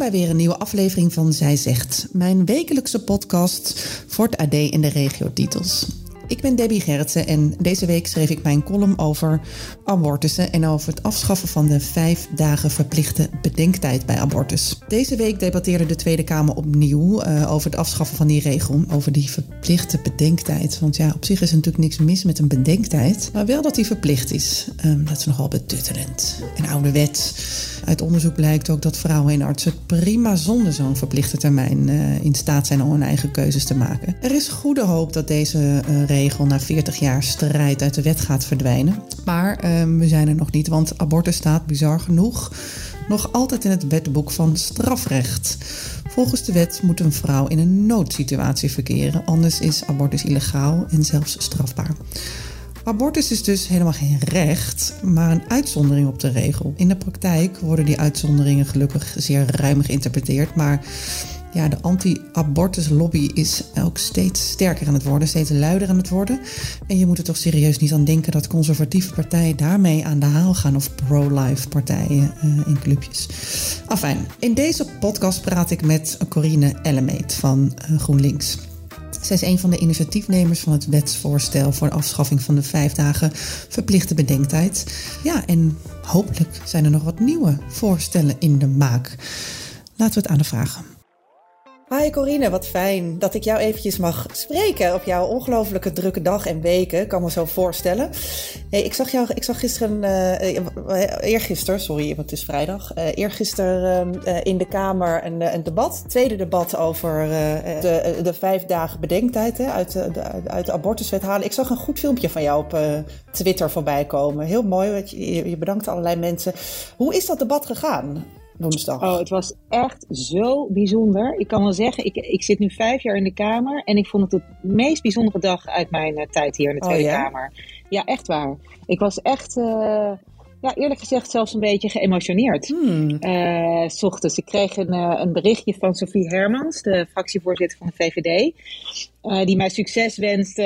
Bij weer een nieuwe aflevering van Zij Zegt, mijn wekelijkse podcast voor het AD in de regiotitels. Ik ben Debbie Gerritsen en deze week schreef ik mijn column over abortussen en over het afschaffen van de vijf dagen verplichte bedenktijd bij abortus. Deze week debatteerde de Tweede Kamer opnieuw uh, over het afschaffen van die regel, over die verplichte bedenktijd. Want ja, op zich is er natuurlijk niks mis met een bedenktijd, maar wel dat die verplicht is. Um, dat is nogal betuttelend en ouderwets. Uit onderzoek blijkt ook dat vrouwen en artsen prima zonder zo'n verplichte termijn uh, in staat zijn om hun eigen keuzes te maken. Er is goede hoop dat deze uh, regel na 40 jaar strijd uit de wet gaat verdwijnen. Maar uh, we zijn er nog niet, want abortus staat bizar genoeg nog altijd in het wetboek van strafrecht. Volgens de wet moet een vrouw in een noodsituatie verkeren, anders is abortus illegaal en zelfs strafbaar. Abortus is dus helemaal geen recht, maar een uitzondering op de regel. In de praktijk worden die uitzonderingen gelukkig zeer ruim geïnterpreteerd, maar ja, de anti-abortus-lobby is ook steeds sterker aan het worden, steeds luider aan het worden. En je moet er toch serieus niet aan denken dat conservatieve partijen daarmee aan de haal gaan of pro-life partijen uh, in clubjes. Enfin, in deze podcast praat ik met Corine Ellemeet van uh, GroenLinks. Zij is een van de initiatiefnemers van het wetsvoorstel voor de afschaffing van de vijf dagen verplichte bedenktijd. Ja, en hopelijk zijn er nog wat nieuwe voorstellen in de maak. Laten we het aan de vragen. Hi Corine, wat fijn dat ik jou eventjes mag spreken op jouw ongelofelijke drukke dag en weken. Ik kan me zo voorstellen. Ik zag jou, ik zag gisteren, uh, eergisteren, sorry, want het is vrijdag. Uh, eergisteren in de Kamer een, een debat, tweede debat over de, de vijf dagen bedenktijd hè, uit, de, uit abortuswet halen. Ik zag een goed filmpje van jou op Twitter voorbij komen. Heel mooi, je, je bedankt allerlei mensen. Hoe is dat debat gegaan? Woensdag. Oh, het was echt zo bijzonder. Ik kan wel zeggen, ik, ik zit nu vijf jaar in de Kamer en ik vond het de meest bijzondere dag uit mijn uh, tijd hier in de Tweede oh, ja? Kamer. Ja, echt waar. Ik was echt, uh, ja, eerlijk gezegd, zelfs een beetje geëmotioneerd. Hmm. Uh, s ochtends. Ik kreeg een, een berichtje van Sophie Hermans, de fractievoorzitter van de VVD. die mij succes wenste,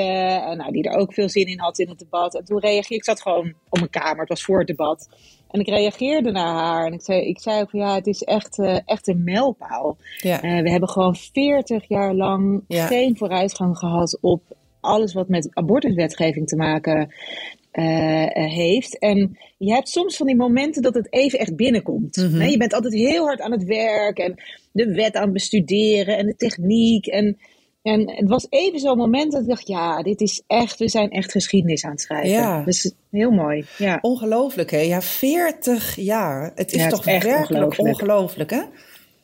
nou, die er ook veel zin in had in het debat. En toen reageerde ik, zat gewoon op mijn kamer, het was voor het debat. En ik reageerde naar haar en ik zei, ik zei ook van ja, het is echt, uh, echt een mijlpaal. Ja. Uh, we hebben gewoon 40 jaar lang Ja. geen vooruitgang gehad op alles wat met abortuswetgeving te maken uh, heeft. En je hebt soms van die momenten dat het even echt binnenkomt. Mhm. Nee, je bent altijd heel hard aan het werk en de wet aan het bestuderen en de techniek. En, en het was even zo'n moment dat ik dacht, ja, dit is echt, we zijn echt geschiedenis aan het schrijven. Ja. Dus heel mooi. Ja. Ongelooflijk, hè? Ja, 40 jaar. Het is Ja, het toch is echt werkelijk ongelooflijk. hè?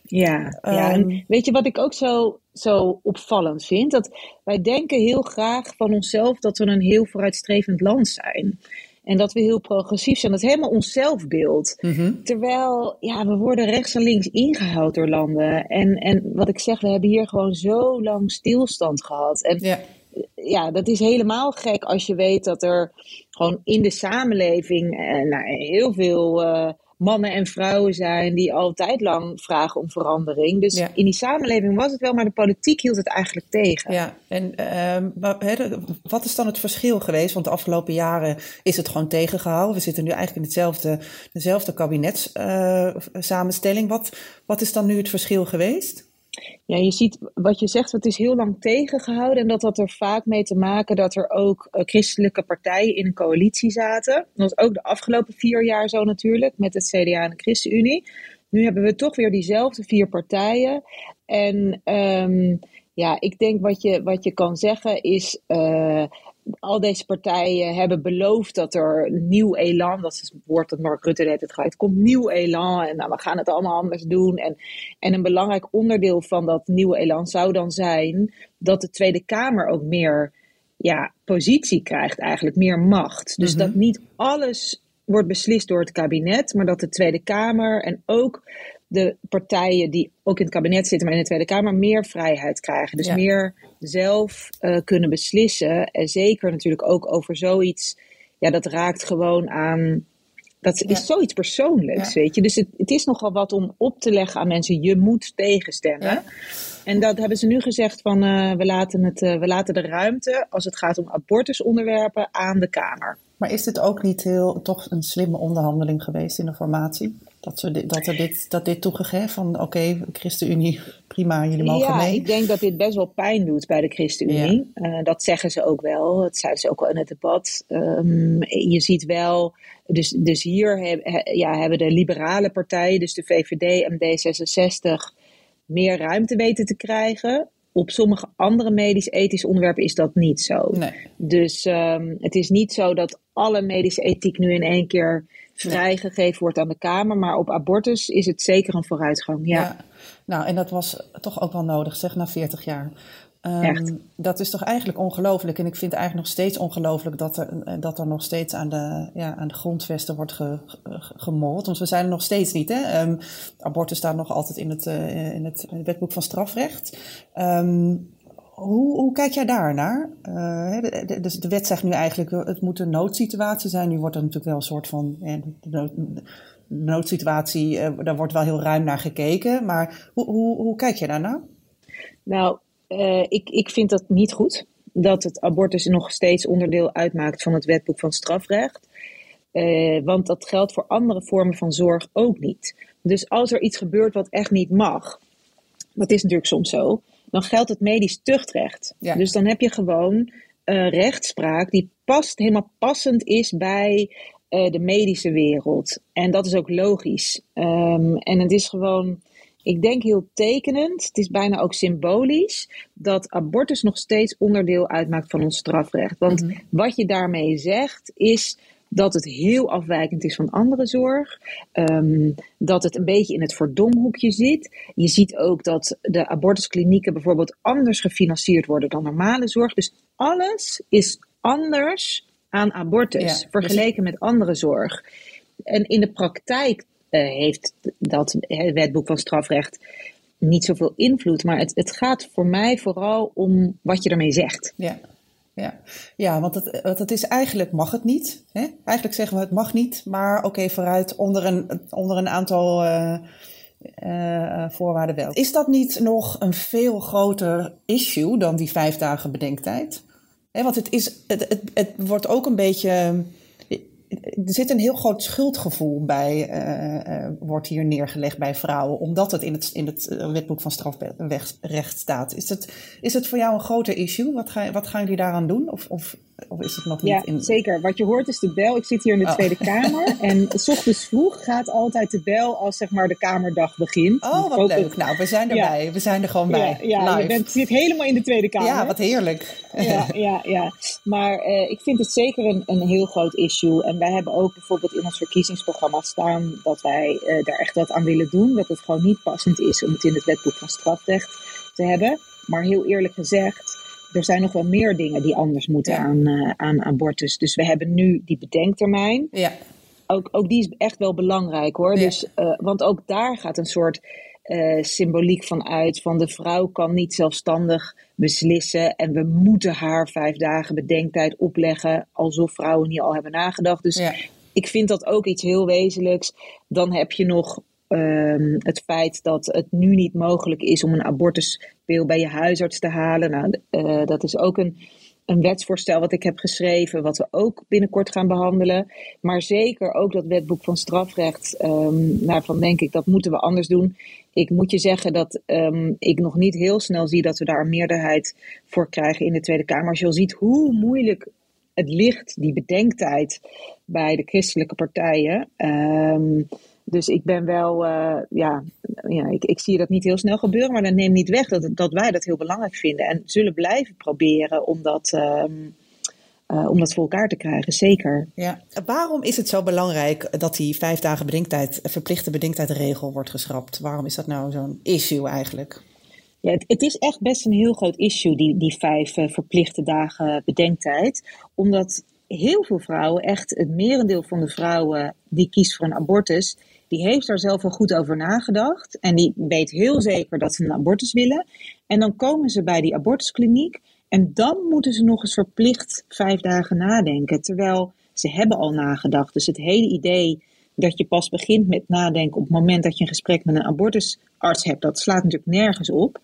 Ja, ja. Ehm. en weet je wat ik ook zo, zo opvallend vind? Dat wij denken heel graag van onszelf dat we een heel vooruitstrevend land zijn. En dat we heel progressief zijn. Dat is helemaal ons zelfbeeld. Mhm. Terwijl, ja, we worden rechts en links ingehouden door landen. En, en wat ik zeg, we hebben hier gewoon zo lang stilstand gehad. En Ja. ja, dat is helemaal gek als je weet dat er gewoon in de samenleving eh, nou, heel veel eh, mannen en vrouwen zijn die altijd lang vragen om verandering. Dus Ja. in die samenleving was het wel, maar de politiek hield het eigenlijk tegen. Ja, en ehm, maar, wat is dan het verschil geweest? Want de afgelopen jaren is het gewoon tegengehouden. We zitten nu eigenlijk in hetzelfde, dezelfde kabinetssamenstelling. wat, wat is dan nu het verschil geweest? Ja, je ziet wat je zegt, het is heel lang tegengehouden. En dat had er vaak mee te maken dat er ook eh, christelijke partijen in een coalitie zaten. Dat was ook de afgelopen vier jaar zo natuurlijk, met het CDA en de ChristenUnie. Nu hebben we toch weer diezelfde vier partijen. En ehm, ja, ik denk wat je, wat je kan zeggen is. eh, al deze partijen hebben beloofd dat er nieuw elan, dat is het woord dat Mark Rutte net het gaat, komt nieuw elan en nou, we gaan het allemaal anders doen. En, en een belangrijk onderdeel van dat nieuwe elan zou dan zijn dat de Tweede Kamer ook meer ja, positie krijgt, eigenlijk meer macht. Dus Mhm. dat niet alles wordt beslist door het kabinet, maar dat de Tweede Kamer en ook de partijen die ook in het kabinet zitten, maar in de Tweede Kamer, meer vrijheid krijgen. Dus Ja. meer zelf eh, kunnen beslissen. En zeker natuurlijk ook over zoiets. Ja, dat raakt gewoon aan. Dat Ja. is zoiets persoonlijks, Ja. weet je. Dus het, het is nogal wat om op te leggen aan mensen. Je moet tegenstemmen. En dat hebben ze nu gezegd van eh, we, laten het, eh, we laten de ruimte als het gaat om abortusonderwerpen aan de Kamer. Maar is dit ook niet heel, toch een slimme onderhandeling geweest in de formatie? Dat, ze dat, er dit, dat dit toegegeven van oké, ChristenUnie, prima, jullie mogen ja, mee. ik denk dat dit best wel pijn doet bij de ChristenUnie. Eh, dat zeggen ze ook wel. Dat zeiden ze ook al in het debat. Ehm, je ziet wel, dus, dus hier heb, he- ja, hebben de liberale partijen, dus de VVD en D66, meer ruimte weten te krijgen. Op sommige andere medisch-ethische onderwerpen is dat niet zo. Nee. Dus ehm, het is niet zo dat alle medische ethiek nu in één keer vrijgegeven wordt aan de Kamer. Maar op abortus is het zeker een vooruitgang. Ja. Ja. Nou, en dat was toch ook wel nodig, zeg, na 40 jaar. Echt. Dat is toch eigenlijk ongelooflijk. En ik vind het eigenlijk nog steeds ongelooflijk dat er, dat er nog steeds aan de, ja, aan de grondvesten wordt ge, ge- gemold. Want we zijn er nog steeds niet. Hè? Ehm, abortus staat nog altijd in het, eh, in het, in het wetboek van strafrecht. Ehm, hoe, hoe kijk jij daar naar? Eh, de, de, dus de wet zegt nu eigenlijk, eh, het moet een noodsituatie zijn. Nu wordt er natuurlijk wel een soort van de nood, de noodsituatie, eh, daar wordt wel heel ruim naar gekeken. Maar hoe, hoe, hoe kijk je daarnaar? Nou, ik, ik vind dat niet goed. Dat het abortus nog steeds onderdeel uitmaakt van het wetboek van strafrecht. Want dat geldt voor andere vormen van zorg ook niet. Dus als er iets gebeurt wat echt niet mag, dat is natuurlijk soms zo, dan geldt het medisch tuchtrecht. Ja. Dus dan heb je gewoon eh, rechtspraak die past, helemaal passend is bij eh, de medische wereld. En dat is ook logisch. Ehm, en het is gewoon, ik denk heel tekenend, het is bijna ook symbolisch, dat abortus nog steeds onderdeel uitmaakt van ons strafrecht. Want wat je daarmee zegt is dat het heel afwijkend is van andere zorg. ehm, dat het een beetje in het verdomhoekje zit. Je ziet ook dat de abortusklinieken bijvoorbeeld anders gefinancierd worden dan normale zorg. Dus alles is anders aan abortus Ja, dus- vergeleken met andere zorg. En in de praktijk eh, heeft dat het wetboek van strafrecht niet zoveel invloed. Maar het, het gaat voor mij vooral om wat je ermee zegt. Ja, ja. ja want, het, het is eigenlijk mag het niet. Hè? Eigenlijk zeggen we het mag niet, maar oké, vooruit onder een, onder een aantal eh, eh, voorwaarden wel. Is dat niet nog een veel groter issue dan die vijf dagen bedenktijd? Hè, want het, is, het, het, het wordt ook een beetje. Er zit een heel groot schuldgevoel bij, eh, eh, wordt hier neergelegd bij vrouwen, omdat het in het, in het eh, wetboek van strafrecht staat. Is het, is het voor jou een groter issue? Wat, ga, wat gaan jullie daaraan doen? Of, of, of is het nog niet Ja, in. zeker. Wat je hoort is de bel. Ik zit hier in de Oh. Tweede Kamer. En s ochtends vroeg gaat altijd de bel als zeg maar de Kamerdag begint. Oh, wat leuk. het- Nou, we zijn Ja. erbij. We zijn er gewoon bij. ja je bent, zit helemaal in de Tweede Kamer. ja, wat heerlijk. ja, ja, ja. Maar eh, ik vind het zeker een, een heel groot issue. En wij hebben ook bijvoorbeeld in ons verkiezingsprogramma staan dat wij eh, daar echt wat aan willen doen. Dat het gewoon niet passend is om het in het wetboek van strafrecht te hebben. Maar heel eerlijk gezegd, er zijn nog wel meer dingen die anders moeten Ja. aan, eh, aan abortus. Dus we hebben nu die bedenktermijn. Ja, Ook, ook die is echt wel belangrijk hoor. Ja. Dus, eh, want ook daar gaat een soort eh, symboliek van uit. Van de vrouw kan niet zelfstandig beslissen. En we moeten haar vijf dagen bedenktijd opleggen. Alsof vrouwen niet al hebben nagedacht. Dus ja. ik vind dat ook iets heel wezenlijks. Dan heb je nog ehm, het feit dat het nu niet mogelijk is om een abortuspil bij je huisarts te halen. Nou, eh, dat is ook een, een wetsvoorstel wat ik heb geschreven, wat we ook binnenkort gaan behandelen. Maar zeker ook dat wetboek van strafrecht. ehm daarvan denk ik dat moeten we anders doen. Ik moet je zeggen dat ehm, ik nog niet heel snel zie dat we daar een meerderheid voor krijgen in de Tweede Kamer. Als je al ziet hoe moeilijk het ligt, die bedenktijd bij de christelijke partijen. Dus ik ben wel, eh, ja, ja ik, ik zie dat niet heel snel gebeuren, maar dat neemt niet weg dat, dat wij dat heel belangrijk vinden en zullen blijven proberen om dat, ehm, eh, om dat voor elkaar te krijgen, zeker. Ja. Waarom is het zo belangrijk dat die vijf dagen bedenktijd, verplichte bedenktijdregel wordt geschrapt? Waarom is dat nou zo'n issue eigenlijk? Ja, het, het is echt best een heel groot issue, die, die vijf eh, verplichte dagen bedenktijd. Omdat heel veel vrouwen, echt het merendeel van de vrouwen die kiest voor een abortus, die heeft daar zelf wel goed over nagedacht. En die weet heel zeker dat ze een abortus willen. En dan komen ze bij die abortuskliniek. En dan moeten ze nog eens verplicht vijf dagen nadenken. Terwijl ze hebben al nagedacht. Dus het hele idee dat je pas begint met nadenken op het moment dat je een gesprek met een abortusarts hebt, dat slaat natuurlijk nergens op.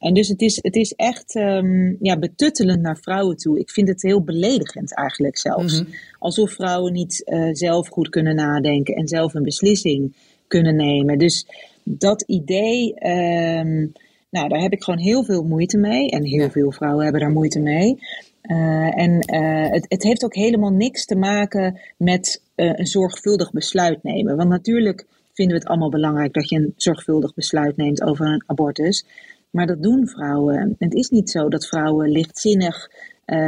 En dus het is, het is echt um, ja, betuttelend naar vrouwen toe. Ik vind het heel beledigend eigenlijk zelfs. Mhm. Alsof vrouwen niet uh, zelf goed kunnen nadenken en zelf een beslissing kunnen nemen. Dus dat idee, um, nou, daar heb ik gewoon heel veel moeite mee. En heel veel vrouwen hebben daar moeite mee. Uh, en uh, het, het, heeft ook helemaal niks te maken met een zorgvuldig besluit nemen. Want natuurlijk vinden we het allemaal belangrijk dat je een zorgvuldig besluit neemt over een abortus. Maar dat doen vrouwen. Het is niet zo dat vrouwen lichtzinnig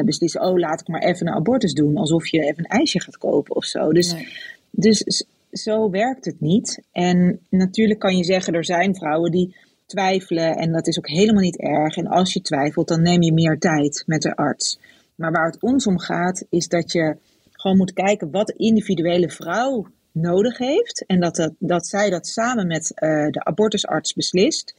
beslissen: oh, laat ik maar even een abortus doen. Alsof je even een ijsje gaat kopen of zo. Dus, nee. dus zo werkt het niet. En natuurlijk kan je zeggen: er zijn vrouwen die twijfelen en dat is ook helemaal niet erg. En als je twijfelt, dan neem je meer tijd met de arts. Maar waar het ons om gaat, is dat je gewoon moet kijken wat de individuele vrouw nodig heeft. En dat, dat, dat zij dat samen met uh, de abortusarts beslist.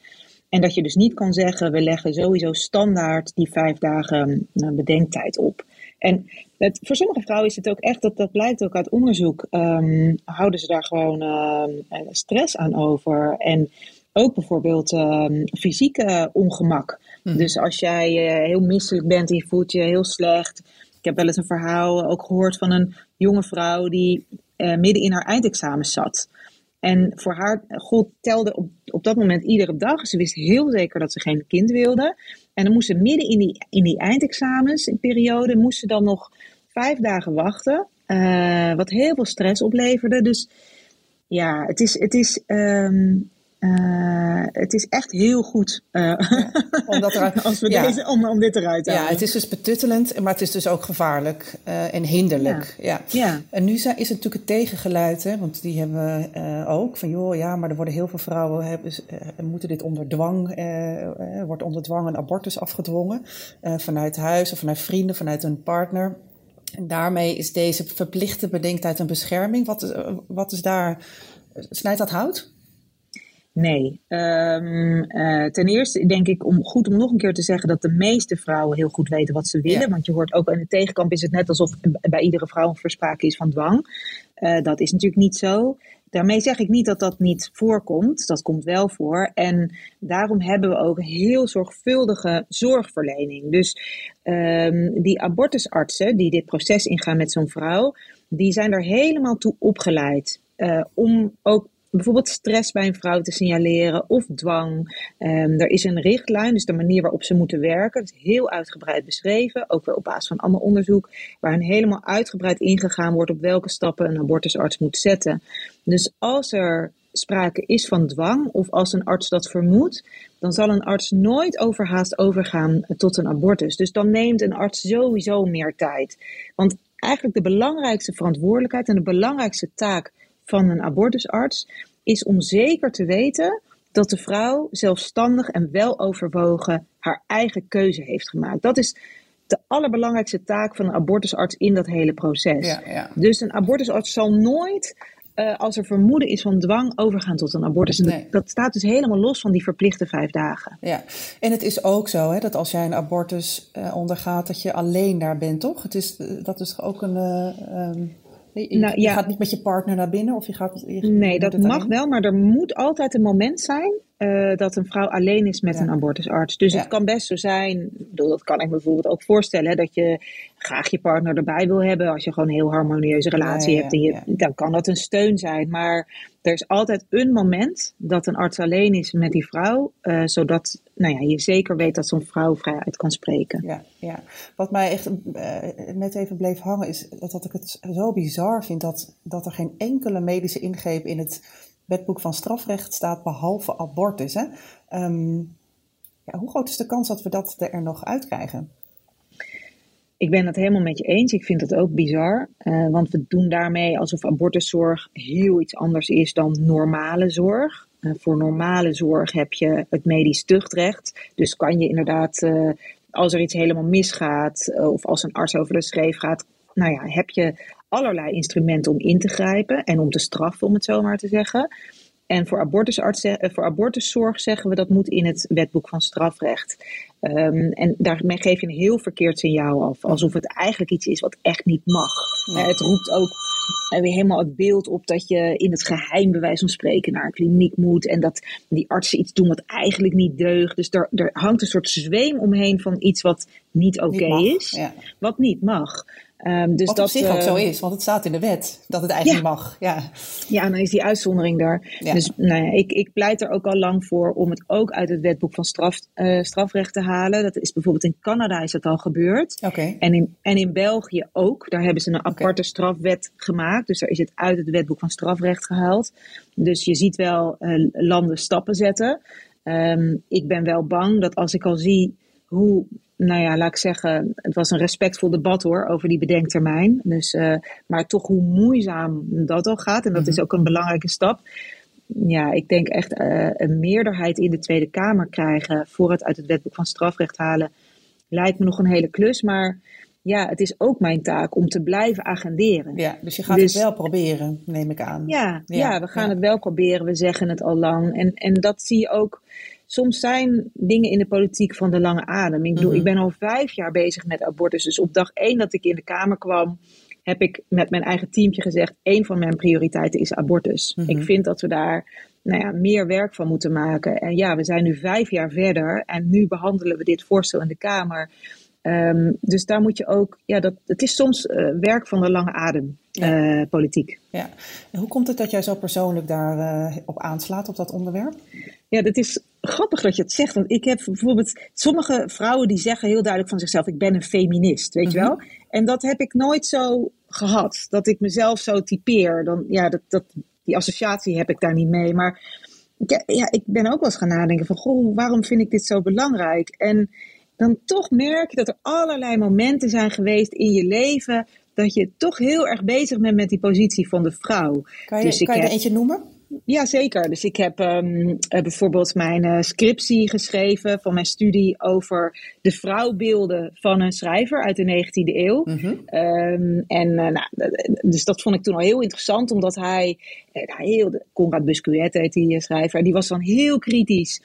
En dat je dus niet kan zeggen, we leggen sowieso standaard die vijf dagen uh, bedenktijd op. En het, voor sommige vrouwen is het ook echt, dat, dat blijkt ook uit onderzoek, um, houden ze daar gewoon uh, stress aan over. En ook bijvoorbeeld um, fysieke ongemak. Mm. Dus als jij uh, heel misselijk bent en je voelt je heel slecht. Ik heb wel eens een verhaal ook gehoord van een jonge vrouw die uh, midden in haar eindexamen zat. En voor haar, God telde op, op dat moment iedere dag. Ze wist heel zeker dat ze geen kind wilde. En dan moest ze midden in die, in die eindexamensperiode, moest ze dan nog vijf dagen wachten. Uh, wat heel veel stress opleverde. Dus ja, het is, het is um, uh, het is echt heel goed uh, ja, omdat er, als we ja, deze, om, om dit eruit te halen. Ja, het is dus betuttelend, maar het is dus ook gevaarlijk uh, en hinderlijk. Ja. Ja. En nu is het natuurlijk het tegengeluid, hè, want die hebben we ook. Van joh, ja, maar er worden heel veel vrouwen hebben, moeten dit onder dwang, wordt onder dwang een abortus afgedwongen. vanuit huis of vanuit vrienden, vanuit een partner. En daarmee is deze verplichte bedenktijd een bescherming. Wat wat is daar, snijdt dat hout? Nee. Um, uh, ten eerste denk ik om goed om nog een keer te zeggen dat de meeste vrouwen heel goed weten wat ze willen. Ja. Want je hoort ook aan de tegenkamp is het net alsof bij iedere vrouw een versprake is van dwang. Uh, dat is natuurlijk niet zo. Daarmee zeg ik niet dat dat niet voorkomt. Dat komt wel voor. En daarom hebben we ook heel zorgvuldige zorgverlening. Dus um, die abortusartsen die dit proces ingaan met zo'n vrouw, die zijn er helemaal toe opgeleid. Uh, om ook bijvoorbeeld stress bij een vrouw te signaleren of dwang. Um, er is een richtlijn, dus de manier waarop ze moeten werken. Dat is heel uitgebreid beschreven, ook weer op basis van allemaal onderzoek, waarin helemaal uitgebreid ingegaan wordt op welke stappen een abortusarts moet zetten. Dus als er sprake is van dwang of als een arts dat vermoedt, dan zal een arts nooit overhaast overgaan tot een abortus. Dus dan neemt een arts sowieso meer tijd. Want eigenlijk de belangrijkste verantwoordelijkheid en de belangrijkste taak van een abortusarts is om zeker te weten dat de vrouw zelfstandig en wel overwogen haar eigen keuze heeft gemaakt. Dat is de allerbelangrijkste taak van een abortusarts in dat hele proces. Ja, ja. Dus een abortusarts zal nooit, uh, als er vermoeden is van dwang, overgaan tot een abortus. Nee. dat, dat, staat dus helemaal los van die verplichte vijf dagen. Ja, en het is ook zo hè, dat als jij een abortus uh, ondergaat, dat je alleen daar bent, toch? Het is, uh, dat is ook een. Um je, nou, je gaat niet met je partner naar binnen of je gaat. Je, nee, dat mag alleen? wel, maar er moet altijd een moment zijn uh, dat een vrouw alleen is met ja. een abortusarts. Dus ja. het kan best zo zijn, bedoel, dat kan ik me bijvoorbeeld ook voorstellen, hè, dat je graag je partner erbij wil hebben. Als je gewoon een heel harmonieuze relatie ja, hebt, en je, dan kan dat een steun zijn. Maar er is altijd een moment dat een arts alleen is met die vrouw, uh, zodat nou ja, je zeker weet dat zo'n vrouw vrijheid kan spreken. Ja, ja. Wat mij echt uh, net even bleef hangen, is dat ik het zo bizar vind dat, dat er geen enkele medische ingreep in het wetboek van strafrecht staat, behalve abortus. Hè? Um, ja, hoe groot is de kans dat we dat er nog uitkrijgen? Ik ben het helemaal met je eens. Ik vind het ook bizar. Uh, want we doen daarmee alsof abortuszorg heel iets anders is dan normale zorg. Uh, voor normale zorg heb je het medisch tuchtrecht. Dus kan je inderdaad, uh, als er iets helemaal misgaat, of als een arts over de schreef gaat, nou ja, heb je allerlei instrumenten om in te grijpen en om te straffen, om het zo maar te zeggen. En voor, abortusarts, eh, voor abortuszorg zeggen we dat moet in het wetboek van strafrecht. Um, en daarmee geef je een heel verkeerd signaal af. Alsof het eigenlijk iets is wat echt niet mag. Uh, het roept ook uh, weer helemaal het beeld op dat je in het geheim, bij wijze van spreken, naar een kliniek moet. En dat die artsen iets doen wat eigenlijk niet deugt. Dus er, er hangt een soort zweem omheen van iets wat niet oké okay is. Ja. Wat niet mag. Um, dus Wat dat, op zich ook zo is, want het staat in de wet dat het eigenlijk ja. mag. Ja. ja, dan is die uitzondering daar. Ja. Dus nou ja, ik, ik pleit er ook al lang voor om het ook uit het wetboek van straf, uh, strafrecht te halen. Dat is bijvoorbeeld in Canada is dat al gebeurd. Okay. En, in, en in België ook. Daar hebben ze een aparte okay. strafwet gemaakt. Dus daar is het uit het wetboek van strafrecht gehaald. Dus je ziet wel uh, landen stappen zetten. Um, ik ben wel bang dat als ik al zie hoe nou ja, laat ik zeggen, het was een respectvol debat hoor over die bedenktermijn. Dus, uh, maar toch hoe moeizaam dat al gaat. En dat is ook een belangrijke stap. Ja, ik denk echt uh, een meerderheid in de Tweede Kamer krijgen voor het uit het wetboek van strafrecht halen. Lijkt me nog een hele klus. Maar ja, het is ook mijn taak om te blijven agenderen. Ja, dus je gaat dus, het wel proberen, neem ik aan. Ja, ja, ja we gaan ja. het wel proberen. We zeggen het al lang. En, en dat zie je ook soms zijn dingen in de politiek van de lange adem. Ik bedoel, mm-hmm. ik ben al vijf jaar bezig met abortus. Dus op dag één dat ik in de Kamer kwam, heb ik met mijn eigen teamje gezegd: één van mijn prioriteiten is abortus. Mm-hmm. Ik vind dat we daar nou ja, meer werk van moeten maken. En ja, we zijn nu vijf jaar verder en nu behandelen we dit voorstel in de Kamer. Um, dus daar moet je ook, ja, dat, het is soms uh, werk van de lange adem, ja. uh, politiek. Ja. En hoe komt het dat jij zo persoonlijk daarop uh, op aanslaat, op dat onderwerp? Ja, dat is grappig dat je het zegt. Want ik heb bijvoorbeeld sommige vrouwen die zeggen heel duidelijk van zichzelf: ik ben een feminist, weet je wel? En dat heb ik nooit zo gehad. Dat ik mezelf zo typeer. Dan, ja, dat, dat, die associatie heb ik daar niet mee. Maar ja, ja, ik ben ook wel eens gaan nadenken van: goh, waarom vind ik dit zo belangrijk? En dan toch merk je dat er allerlei momenten zijn geweest in je leven dat je toch heel erg bezig bent met die positie van de vrouw. Kan je, dus kan je er eentje noemen? Ja, zeker. Dus ik heb um, bijvoorbeeld mijn uh, scriptie geschreven van mijn studie over de vrouwbeelden van een schrijver uit de 19e eeuw. Mm-hmm. Um, en uh, nou, dus dat vond ik toen al heel interessant, omdat hij, uh, heel, Conrad Busquet heet die schrijver, die was dan heel kritisch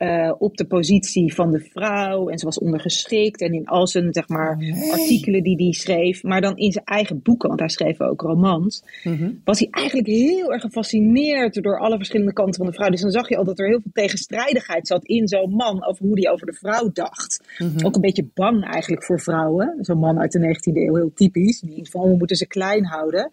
uh, op de positie van de vrouw. En ze was ondergeschikt. En in al zijn zeg maar, nee. artikelen die hij schreef. Maar dan in zijn eigen boeken, want hij schreef ook romans. Mm-hmm. Was hij eigenlijk heel erg gefascineerd door alle verschillende kanten van de vrouw. Dus dan zag je al dat er heel veel tegenstrijdigheid zat in zo'n man. Over hoe hij over de vrouw dacht. Mm-hmm. Ook een beetje bang eigenlijk voor vrouwen. Zo'n man uit de 19e eeuw, heel typisch. Die van we moeten ze klein houden.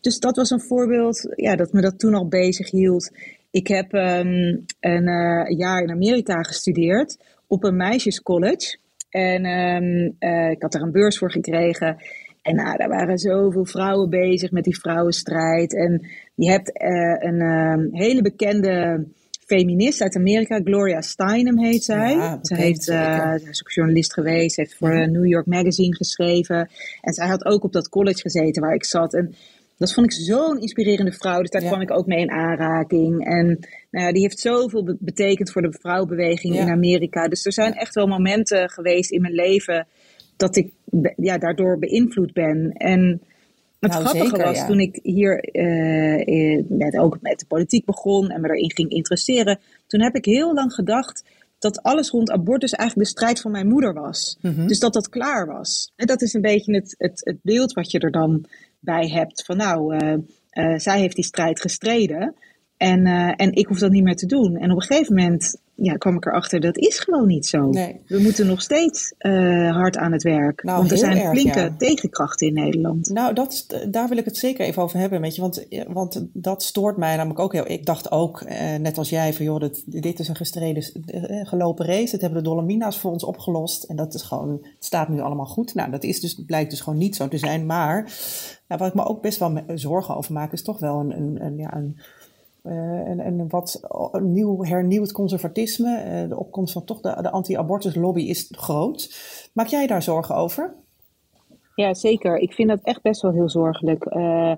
Dus dat was een voorbeeld ja, dat me dat toen al bezig hield. Ik heb um, een uh, jaar in Amerika gestudeerd op een meisjescollege. En um, uh, ik had daar een beurs voor gekregen. En nou, daar waren zoveel vrouwen bezig met die vrouwenstrijd. En je hebt uh, een um, hele bekende feminist uit Amerika, Gloria Steinem heet zij. Ja, ze heeft, uh, is ook journalist geweest, heeft voor ja. New York Magazine geschreven. En zij had ook op dat college gezeten waar ik zat. En dat vond ik zo'n inspirerende vrouw. Dus daar ja. kwam ik ook mee in aanraking. En nou ja, die heeft zoveel betekend voor de vrouwbeweging ja. in Amerika. Dus er zijn echt wel momenten geweest in mijn leven dat ik ja, daardoor beïnvloed ben. En het nou, grappige zeker, was, toen ik hier uh, met, ook met de politiek begon en me erin ging interesseren, toen heb ik heel lang gedacht dat alles rond abortus eigenlijk de strijd van mijn moeder was. Mm-hmm. Dus dat dat klaar was. En dat is een beetje het, het, het beeld wat je er dan bij hebt. Van nou, uh, uh, zij heeft die strijd gestreden. En, uh, en ik hoef dat niet meer te doen. En op een gegeven moment ja, kwam ik erachter, dat is gewoon niet zo. Nee. We moeten nog steeds uh, hard aan het werk. Nou, want er zijn erg, flinke ja. tegenkrachten in Nederland. Nou, dat, daar wil ik het zeker even over hebben. Weet je, want, want dat stoort mij namelijk ook heel. Ik dacht ook, net als jij, van joh, dit, dit is een gestreden, gelopen race. Dat hebben de Dolomina's voor ons opgelost. En dat is gewoon, het staat nu allemaal goed. Nou, dat is dus, blijkt dus gewoon niet zo te zijn. Maar nou, wat ik me ook best wel zorgen over maak, is toch wel een, een, een ja, een en, en wat nieuw, hernieuwd conservatisme. Uh, de opkomst van toch de, de anti-abortus lobby is groot. Maak jij daar zorgen over? Ja, zeker. Ik vind dat echt best wel heel zorgelijk. Uh,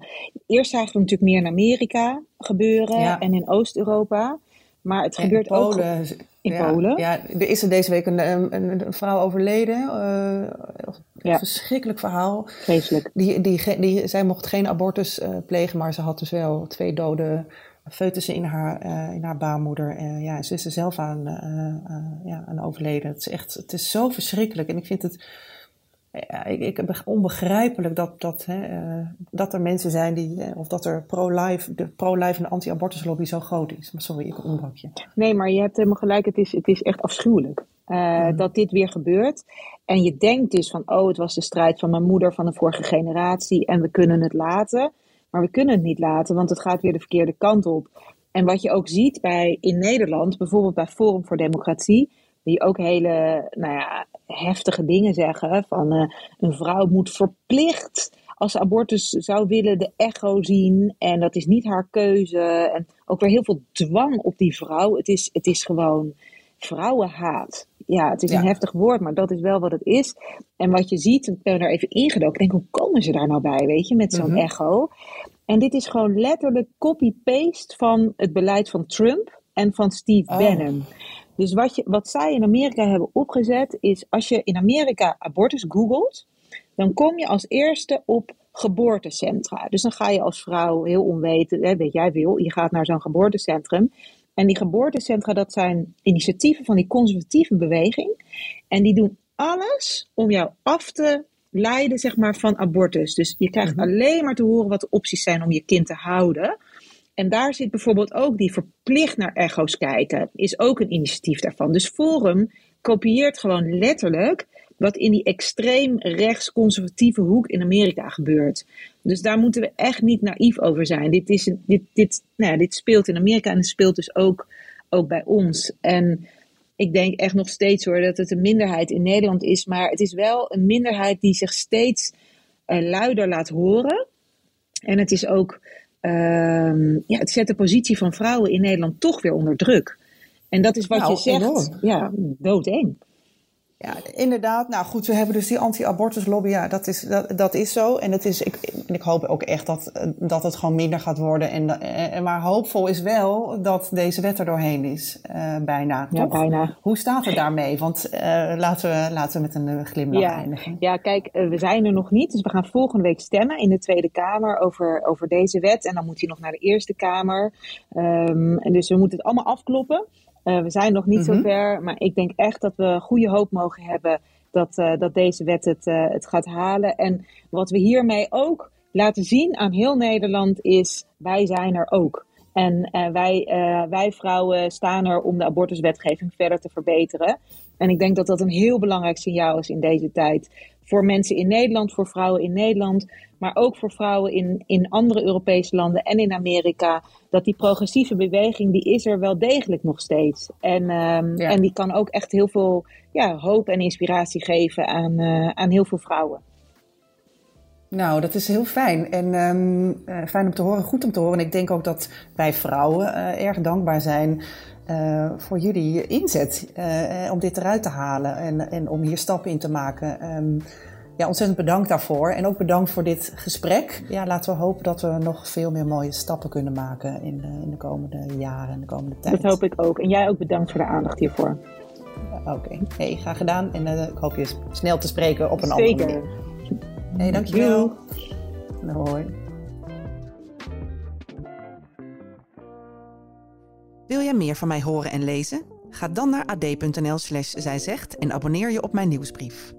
eerst zagen we natuurlijk meer in Amerika gebeuren ja. en in Oost-Europa. Maar het en gebeurt in Polen, ook in ja, Polen. Ja, er is er deze week een, een, een vrouw overleden. Een verschrikkelijk verhaal. Vreselijk. Die, die, die, zij mocht geen abortus uh, plegen, maar ze had dus wel twee dode foetussen in haar, uh, in haar baarmoeder. Uh, ja, ze is er zelf aan, ja, aan overleden. Het is echt, het is zo verschrikkelijk. En ik vind het ja, ik, ik onbegrijpelijk dat, dat, hè, dat er mensen zijn die, of dat er pro-life, de pro-life en anti-abortus lobby zo groot is. Maar sorry, ik onderbrak je. Nee, maar je hebt helemaal gelijk. Het is, het is echt afschuwelijk uh, mm. dat dit weer gebeurt. En je denkt dus van, oh, het was de strijd van mijn moeder van de vorige generatie en we kunnen het laten. Maar we kunnen het niet laten, want het gaat weer de verkeerde kant op. En wat je ook ziet bij, in Nederland, bijvoorbeeld bij Forum voor Democratie, die ook hele nou ja, heftige dingen zeggen. Van uh, een vrouw moet verplicht, als ze abortus zou willen, de echo zien. En dat is niet haar keuze. En ook weer heel veel dwang op die vrouw. Het is, het is gewoon vrouwenhaat. Ja, het is een heftig woord, maar dat is wel wat het is. En wat je ziet, ik ben er even ingedoken. Ik denk, hoe komen ze daar nou bij, weet je, met zo'n mhm. echo? En dit is gewoon letterlijk copy-paste van het beleid van Trump en van Steve oh. Bannon. Dus wat, je, wat zij in Amerika hebben opgezet is, als je in Amerika abortus googelt, dan kom je als eerste op geboortecentra. Dus dan ga je als vrouw heel onweten, hè, weet jij wil, je gaat naar zo'n geboortecentrum. En die geboortecentra, dat zijn initiatieven van die conservatieve beweging. En die doen alles om jou af te leiden, zeg maar, van abortus. Dus je krijgt mhm. alleen maar te horen wat de opties zijn om je kind te houden. En daar zit bijvoorbeeld ook die verplicht naar echo's kijken, is ook een initiatief daarvan. Dus Forum kopieert gewoon letterlijk wat in die extreem rechts-conservatieve hoek in Amerika gebeurt. Dus daar moeten we echt niet naïef over zijn. Dit, is, dit, dit, nou ja, dit speelt in Amerika en het speelt dus ook, ook bij ons. En ik denk echt nog steeds hoor dat het een minderheid in Nederland is, maar het is wel een minderheid die zich steeds uh, luider laat horen. En het is ook Ehm, ja, het zet de positie van vrouwen in Nederland toch weer onder druk. En dat is wat nou, je zegt. Enorm. Ja, doodeng. Ja, inderdaad. Nou goed, we hebben dus die anti-abortuslobby. Ja, dat is, dat, dat is zo. En het is, ik, ik hoop ook echt dat, dat het gewoon minder gaat worden. En, en, maar hoopvol is wel dat deze wet er doorheen is. Uh, bijna. Ja, bijna. Hoe staat het daarmee? Want uh, laten, we, laten we met een eh, glimlach ja. eindigen. Ja, kijk, we zijn er nog niet. Dus we gaan volgende week stemmen in de Tweede Kamer over, over deze wet. En dan moet hij nog naar de Eerste Kamer. Um, en dus we moeten het allemaal afkloppen. Uh, we zijn nog niet mm -hmm. zover, maar ik denk echt dat we goede hoop mogen hebben dat, uh, dat deze wet het, uh, het gaat halen. En wat we hiermee ook laten zien aan heel Nederland is, wij zijn er ook. En wij, wij vrouwen staan er om de abortuswetgeving verder te verbeteren. En ik denk dat dat een heel belangrijk signaal is in deze tijd. Voor mensen in Nederland, voor vrouwen in Nederland, maar ook voor vrouwen in, in andere Europese landen en in Amerika. Dat die progressieve beweging, die is er wel degelijk nog steeds. En, um, en die kan ook echt heel veel ja, hoop en inspiratie geven aan, uh, aan heel veel vrouwen. Nou, dat is heel fijn. En um, uh, fijn om te horen, goed om te horen. En ik denk ook dat wij vrouwen uh, erg dankbaar zijn uh, voor jullie inzet om dit eruit te halen en, en om hier stappen in te maken. Um, ja, ontzettend bedankt daarvoor. En ook bedankt voor dit gesprek. Ja, laten we hopen dat we nog veel meer mooie stappen kunnen maken in de, in de komende jaren en de komende tijd. Dat hoop ik ook. En jij ook bedankt voor de aandacht hiervoor. Oké, okay. hey, graag gedaan. En ik hoop je snel te spreken op een Zeker. andere manier. Hey, dankjewel. Hoi. Wil jij meer van mij horen en lezen? Ga dan naar ad.nl slash zijzegt en abonneer je op mijn nieuwsbrief.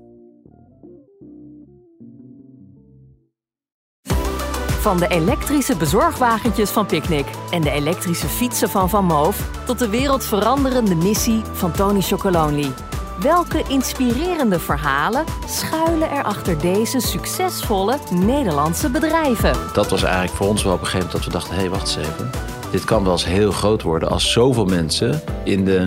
Van de elektrische bezorgwagentjes van Picnic en de elektrische fietsen van Van Moof... tot de wereldveranderende missie van Tony Chocolonely. Welke inspirerende verhalen schuilen er achter deze succesvolle Nederlandse bedrijven? Dat was eigenlijk voor ons wel op een gegeven moment dat we dachten... hé, hey, wacht eens even. Dit kan wel eens heel groot worden als zoveel mensen in de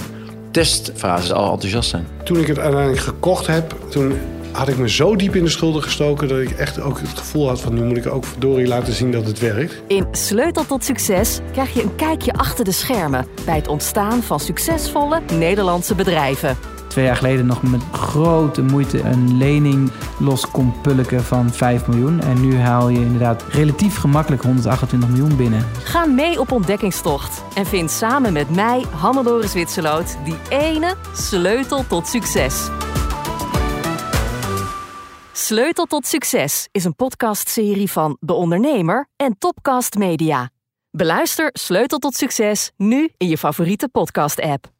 testfase al enthousiast zijn. Toen ik het uiteindelijk gekocht heb, toen had ik me zo diep in de schulden gestoken dat ik echt ook het gevoel had van nu moet ik ook verdorie laten zien dat het werkt. In Sleutel tot Succes krijg je een kijkje achter de schermen bij het ontstaan van succesvolle Nederlandse bedrijven. Twee jaar geleden nog met grote moeite een lening los kon pulken van 5 miljoen. En nu haal je inderdaad relatief gemakkelijk 128 miljoen binnen. Ga mee op ontdekkingstocht en vind samen met mij, Hannelore Zwitserloot, die ene sleutel tot succes. Sleutel tot Succes is een podcastserie van De Ondernemer en Topcast Media. Beluister Sleutel tot Succes nu in je favoriete podcast-app.